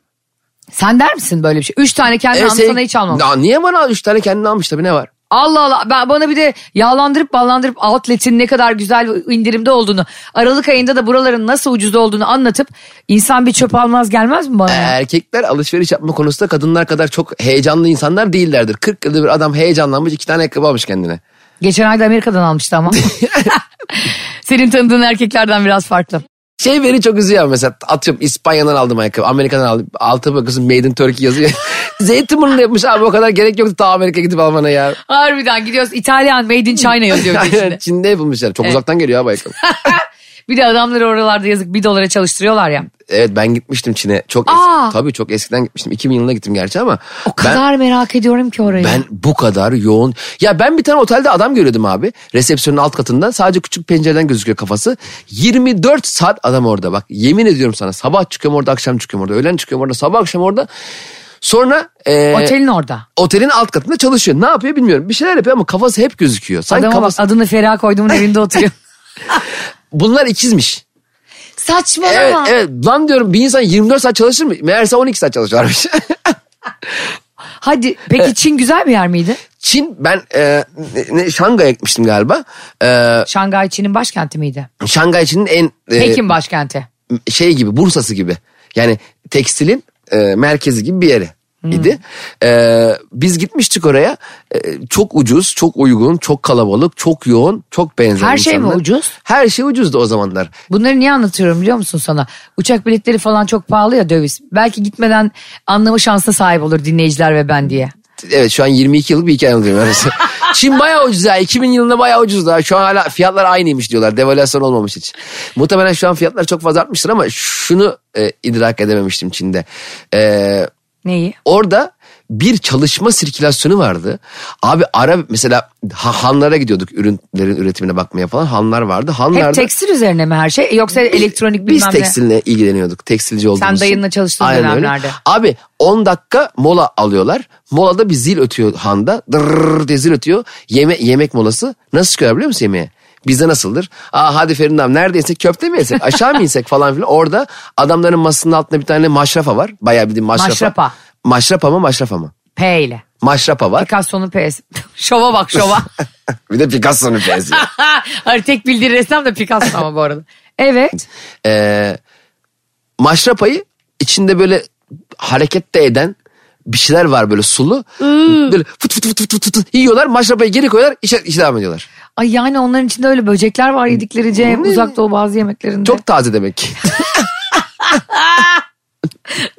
Sen der misin böyle bir şey? Üç tane kendi E, almış sen- sana hiç almam. Ya niye bana üç tane kendini almış tabii ne var? Allah Allah ben, bana bir de yağlandırıp ballandırıp outlet'in ne kadar güzel indirimde olduğunu Aralık ayında da buraların nasıl ucuz olduğunu anlatıp insan bir çöp almaz gelmez mi bana? Erkekler alışveriş yapma konusunda kadınlar kadar çok heyecanlı insanlar değillerdir. 40 yılda bir adam heyecanlanmış iki tane ayakkabı almış kendine. Geçen ayda Amerika'dan almıştı ama. [LAUGHS] [LAUGHS] Senin tanıdığın erkeklerden biraz farklı. Şey beni çok üzüyor mesela atıyorum İspanya'dan aldım ayakkabı Amerika'dan aldım. Altı bakıyorsun Made in Turkey yazıyor. [LAUGHS] Zeytinburnu'nda yapmış abi o kadar gerek yoktu ta Amerika gidip almana ya. Harbiden gidiyoruz İtalyan made in China yazıyor [LAUGHS] Aynen. Çin'de yapılmış yani çok Evet. uzaktan geliyor abi ayakkabı. [LAUGHS] Bir de adamları oralarda yazık bir dolara çalıştırıyorlar ya. Evet ben gitmiştim Çin'e. Çok Aa! eski, tabii çok eskiden gitmiştim. 2000 yılında gittim gerçi ama. O ben, kadar merak ediyorum ki orayı. ben bu kadar yoğun. Ya ben bir tane otelde adam görüyordum abi. Resepsiyonun alt katında. Sadece küçük pencereden gözüküyor kafası. 24 saat adam orada bak. Yemin ediyorum sana. Sabah çıkıyorum orada, akşam çıkıyorum orada. Öğlen çıkıyorum orada, sabah akşam orada. Sonra e, Otelin orada. otelin alt katında çalışıyor. Ne yapıyor bilmiyorum. Bir şeyler yapıyor ama kafası hep gözüküyor. Sanki Adama kafası... bak adını Feriha koyduğumun evinde [LAUGHS] oturuyor. [LAUGHS] Bunlar ikizmiş. Saçmalama. Evet, evet. Lan diyorum bir insan 24 saat çalışır mı? Meğerse 12 saat çalışıyormuş. [LAUGHS] Hadi peki Çin güzel bir yer miydi? Çin ben e, ne, Şangay'a gitmiştim galiba. E, Şangay Çin'in başkenti miydi? Şangay Çin'in en e, Pekin başkenti. şey gibi Bursa'sı gibi. Yani tekstilin e, merkezi gibi bir yeri idi. E, biz gitmiştik oraya. E, çok ucuz, çok uygun, çok kalabalık, çok yoğun, çok benzer Her şey mi insanlar. ucuz? Her şey ucuzdu o zamanlar. Bunları niye anlatıyorum biliyor musun sana? Uçak biletleri falan çok pahalı ya döviz. Belki gitmeden anlama şansına sahip olur dinleyiciler ve ben diye. Evet şu an 22 yıllık bir hikaye anlatıyorum. [LAUGHS] Çin bayağı ucuz ya. 2000 yılında bayağı ucuz daha. Şu an hala fiyatlar aynıymış diyorlar. Devalüasyon olmamış hiç. Muhtemelen şu an fiyatlar çok fazla artmıştır ama şunu e, idrak edememiştim Çin'de. E, Neyi? orada bir çalışma sirkülasyonu vardı. Abi ara mesela ha- hanlara gidiyorduk ürünlerin üretimine bakmaya falan. Hanlar vardı. Hanlarda Hep tekstil üzerine mi her şey yoksa elektronik biz bilmem ne? tekstille ilgileniyorduk. Tekstilci olduğumuz Sen dayınla çalıştığın Aynen öyle. dönemlerde. Abi 10 dakika mola alıyorlar. Molada bir zil ötüyor handa. Dırrrr diye zil ötüyor. Yeme yemek molası. Nasıl çıkıyor biliyor musun yemeğe? Bizde nasıldır? Aa hadi Ferinam neredeyse köfte mi yesek aşağı mı insek falan filan. Orada adamların masasının altında bir tane maşrafa var. Bayağı bildiğin maşrafa. Maşrapa. Maşrapa mı maşrafa mı? P ile. Maşrapa var. Picasso'nun P'si. [LAUGHS] şova bak şova. [LAUGHS] bir de Picasso'nun fezi. [LAUGHS] Hayır tek bildiği ressam da Picasso ama bu arada. Evet. Ee, maşrapayı içinde böyle hareket de eden bir şeyler var böyle sulu. Böyle fıt fıt fıt fıt fıt fıt yiyorlar maşrapayı geri koyuyorlar işe, işe devam ediyorlar. Ay yani onların içinde öyle böcekler var yedikleri Cem. Uzak doğu bazı yemeklerinde. Çok taze demek. [LAUGHS]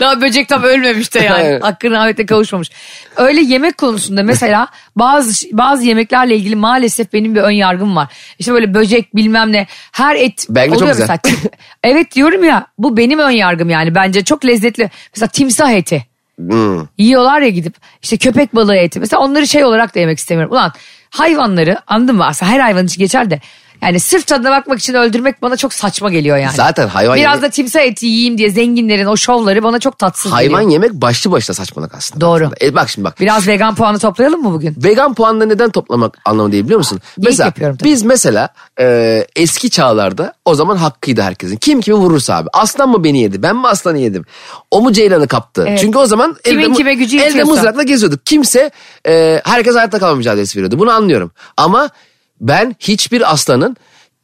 Daha böcek tam ölmemiş de yani. Evet. Hakkı rahmete kavuşmamış. Öyle yemek konusunda mesela bazı bazı yemeklerle ilgili maalesef benim bir ön yargım var. İşte böyle böcek bilmem ne. Her et Belki çok oluyor güzel. mesela. Tim- [LAUGHS] evet diyorum ya bu benim ön yargım yani. Bence çok lezzetli. Mesela timsah eti. Hmm. Yiyorlar ya gidip işte köpek balığı eti. Mesela onları şey olarak da yemek istemiyorum. Ulan hayvanları anladın mı? Aslında her hayvan için geçer de. Yani sırf tadına bakmak için öldürmek bana çok saçma geliyor yani. Zaten hayvan Biraz yemek, da timsah eti yiyeyim diye zenginlerin o şovları bana çok tatsız hayvan geliyor. yemek başlı başına saçmalık aslında. Doğru. E bak şimdi bak. Biraz vegan puanı toplayalım mı bugün? Vegan puanını neden toplamak anlamı değil biliyor musun? Yapıyorum tabii. biz mesela e, eski çağlarda o zaman hakkıydı herkesin. Kim kimi vurursa abi. Aslan mı beni yedi ben mi aslanı yedim? O mu ceylanı kaptı? Evet. Çünkü o zaman Kimin elde, kime gücü elde mızrakla geziyorduk. Kimse e, herkes hayatta kalma mücadelesi veriyordu. Bunu anlıyorum. Ama ben hiçbir aslanın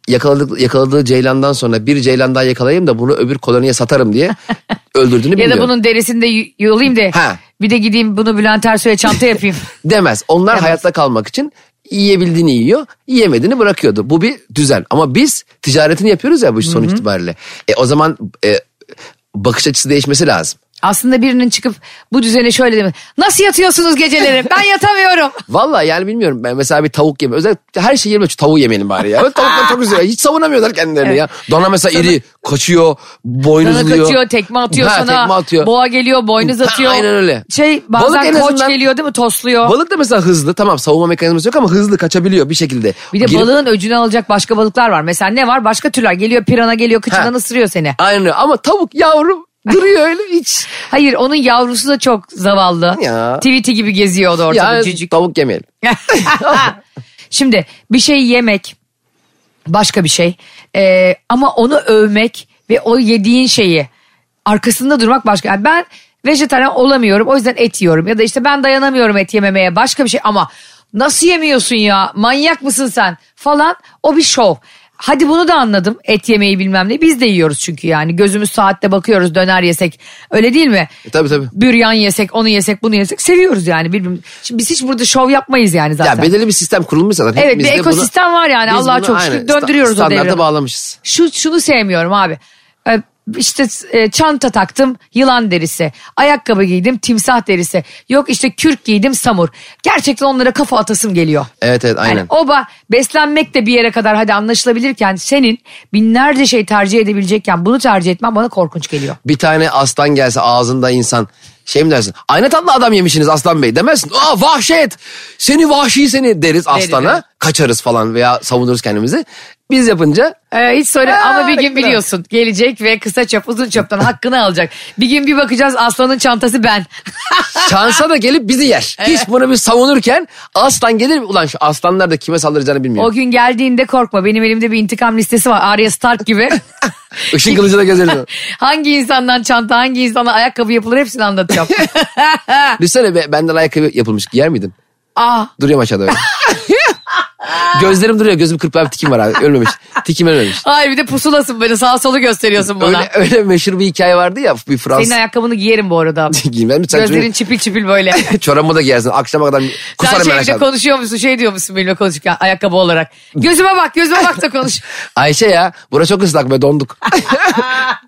yakaladık, yakaladığı ceylandan sonra bir ceylan daha yakalayayım da bunu öbür koloniye satarım diye [LAUGHS] öldürdüğünü Ya bilmiyorum. da bunun derisini de yolayım da Ha. bir de gideyim bunu Bülent Ersoy'a çanta yapayım. [LAUGHS] Demez. Onlar Demez. hayatta kalmak için yiyebildiğini yiyor, yiyemediğini bırakıyordu. Bu bir düzen. Ama biz ticaretini yapıyoruz ya bu sonuç itibariyle. E, o zaman e, bakış açısı değişmesi lazım. Aslında birinin çıkıp bu düzene şöyle demek. Nasıl yatıyorsunuz geceleri? Ben yatamıyorum. [LAUGHS] Vallahi yani bilmiyorum. Ben mesela bir tavuk yeme. Özellikle her şeyi yemedim. Tavuğu yemeyelim bari ya. Tavuklar çok güzel. Hiç savunamıyorlar kendilerini ya. Dana mesela iri, kaçıyor, boynuzluyor. kaçıyor, tekme atıyor Ha, sana. tekme atıyor. Boğa geliyor, boynuz Ha, atıyor. aynen öyle. Şey bazen Balık en koç azından- geliyor değil mi? Tosluyor. Balık da mesela hızlı. Tamam savunma mekanizması yok ama hızlı kaçabiliyor bir şekilde. bir de Girip- balığın öcünü alacak başka balıklar var. Mesela ne var? Başka türler geliyor pirana geliyor kıçından Ha. ısırıyor seni. Aynen öyle. ama tavuk yavru duruyor öyle hiç. Hayır onun yavrusu da çok zavallı. Ya. Tweety gibi geziyordu ortada Ya cücük. tavuk yemeyelim. [LAUGHS] [LAUGHS] Şimdi bir şey yemek başka bir şey. Ee, ama onu övmek ve o yediğin şeyi arkasında durmak başka. Yani ben vejetaryen olamıyorum o yüzden et yiyorum. Ya da işte ben dayanamıyorum et yememeye başka bir şey ama nasıl yemiyorsun ya manyak mısın sen falan o bir şov. Hadi bunu da anladım et yemeyi bilmem ne biz de yiyoruz çünkü yani gözümüz saatte bakıyoruz döner yesek öyle değil mi? E, tabii tabii. Büryan yesek onu yesek bunu yesek seviyoruz yani. Birbirimiz. Şimdi biz hiç burada şov yapmayız yani zaten. Ya belirli bir sistem kurulmuş zaten. Evet bir de bunu- ekosistem var yani Allah'a çok şükür döndürüyoruz o devri. standarda bağlamışız. Şu, şunu sevmiyorum abi. Ee, işte e, çanta taktım yılan derisi. Ayakkabı giydim timsah derisi. Yok işte kürk giydim samur. Gerçekten onlara kafa atasım geliyor. Evet evet aynen. Yani oba beslenmek de bir yere kadar hadi anlaşılabilirken senin binlerce şey tercih edebilecekken bunu tercih etmen bana korkunç geliyor. bir tane aslan gelse ağzında insan şey mi dersin? Aynı tatlı adam yemişsiniz aslan bey demezsin. Aa vahşet seni vahşi seni deriz aslana. evet. Kaçarız falan veya savunuruz kendimizi. Biz yapınca Ee, hiç söyle Aa, ama bir gün biliyorsun gelecek ve kısa çöp uzun çöpten hakkını alacak. Bir gün bir bakacağız aslanın çantası ben. [LAUGHS] şansa da gelip bizi yer. Hiç bunu bir savunurken aslan gelir? Ulan şu aslanlar da kime saldıracağını bilmiyor. O gün geldiğinde korkma benim elimde bir intikam listesi var Arya Stark gibi. [LAUGHS] Işın kılıcı da gezelim. [LAUGHS] hangi insandan çanta hangi insandan ayakkabı yapılır hepsini anlatacağım. Düşünsene be, benden ayakkabı yapılmış giyer miydin? Aa, Duruyorum aşağıda öyle. Gözlerim duruyor. Gözüm kırplar bir tikim var abi. Ölmemiş. Tikim ölmemiş. hayır bir de pusulasın böyle sağa solu gösteriyorsun bana. Öyle, öyle meşhur bir hikaye vardı ya. Bir Fransız. Senin ayakkabını giyerim bu arada. [LAUGHS] Giymez mi? Sen Gözlerin çocuk- çipil çipil böyle. [LAUGHS] Çorabımı da giyersin. Akşama kadar Sen kusarım şeyde aşağıda. konuşuyor musun şey diyor musun benimle konuşurken ayakkabı olarak. Gözüme bak gözüme bak da konuş. [LAUGHS] Ayşe ya bura çok ıslak be donduk.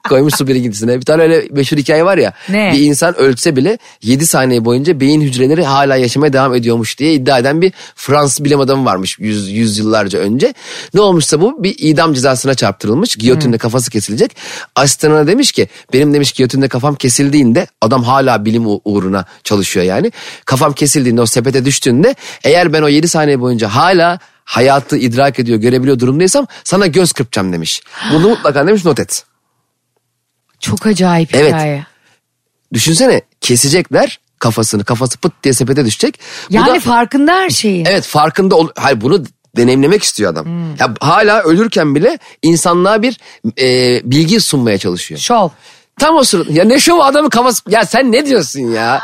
Koymuş su birikintisine. Bir tane öyle meşhur hikaye var ya. Ne? Bir insan ölse bile 7 saniye boyunca beyin hücreleri hala yaşamaya devam ediyormuş diye iddia eden bir Fransız bilim adamı varmış 100, 100 yıllarca önce. Ne olmuşsa bu bir idam cezasına çarptırılmış. Giyotinde kafası kesilecek. Asistanına demiş ki benim demiş giyotinde kafam kesildiğinde adam hala bilim uğruna çalışıyor yani. Kafam kesildiğinde o sepete düştüğünde eğer ben o 7 saniye boyunca hala hayatı idrak ediyor, görebiliyor durumdaysam sana göz kırpacağım demiş. Bunu mutlaka demiş not et. Çok acayip Evet. hikaye. Düşünsene kesecekler kafasını, kafası pıt diye sepete düşecek. Bu Yani da- farkında her şeyin. Evet farkında ol hayır bunu deneyimlemek istiyor adam. Hmm. Ya hala ölürken bile insanlığa bir e, bilgi sunmaya çalışıyor. Şov. Tam o sırada ya ne şovu adamın kafası ya sen ne diyorsun ya?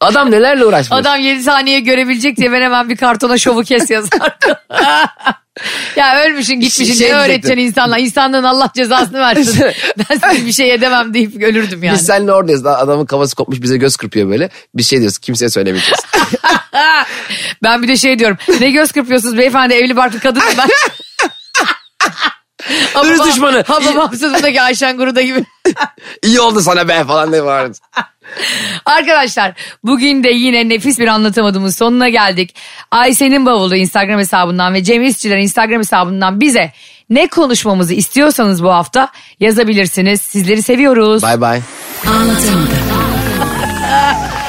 Adam nelerle uğraşmış. Adam 7 saniye görebilecek diye ben hemen bir kartona şovu kes yazardım. [LAUGHS] ya ölmüşsün gitmişsin Şey ne öğreteceksin diyecektim. insanla? İnsanlığın Allah cezasını versin. [LAUGHS] ben size bir şey edemem deyip ölürdüm yani. Biz seninle oradayız. Adamın kafası kopmuş bize göz kırpıyor böyle. Bir şey diyoruz kimseye söylemeyeceğiz. [LAUGHS] Ben bir de şey diyorum. Ne göz kırpıyorsunuz beyefendi evli barklı kadınım ben. Hırs düşmanı. Hababam Hapsız'daki Ayşen Guru'da gibi. İyi oldu sana be falan diye bağırdı. [LAUGHS] Arkadaşlar bugün de yine nefis bir anlatamadığımız sonuna geldik. Ayşe'nin bavulu Instagram hesabından ve Cem İşçiler Instagram hesabından bize ne konuşmamızı istiyorsanız bu hafta yazabilirsiniz. Sizleri seviyoruz. Bay bay. Anlatamadım. [LAUGHS]